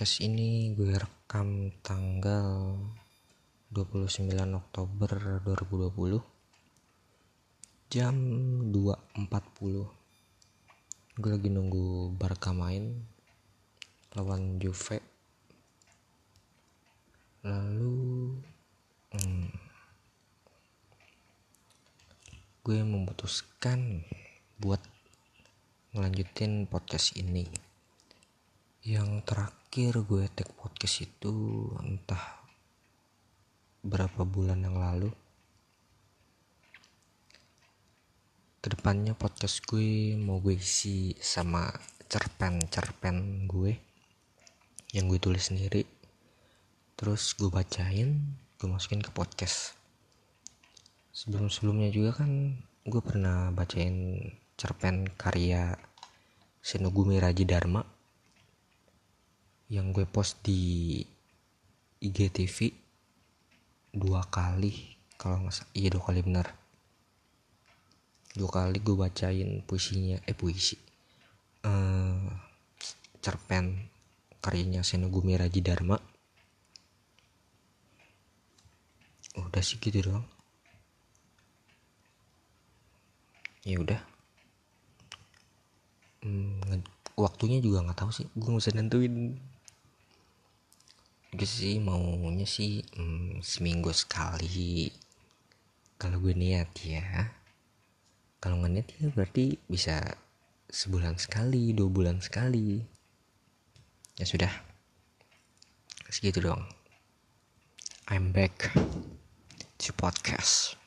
podcast ini gue rekam tanggal 29 Oktober 2020 jam 2.40 gue lagi nunggu Barca main lawan Juve. Lalu hmm, gue memutuskan buat ngelanjutin podcast ini. Yang terakhir gue take podcast itu entah berapa bulan yang lalu. Ke depannya podcast gue mau gue isi sama cerpen-cerpen gue yang gue tulis sendiri. Terus gue bacain gue masukin ke podcast. Sebelum-sebelumnya juga kan gue pernah bacain cerpen karya Senogumi Raji Dharma yang gue post di IGTV dua kali kalau nggak salah iya dua kali benar dua kali gue bacain puisinya eh puisi uh, cerpen karyanya Senogumi Raji Dharma udah sih gitu doang. Ya udah. Hmm, waktunya juga nggak tahu sih gue nggak usah nentuin gue sih maunya sih hmm, seminggu sekali. Kalau gue niat ya. Kalau nggak niat ya berarti bisa sebulan sekali dua bulan sekali. Ya sudah. Segitu dong. I'm back to podcast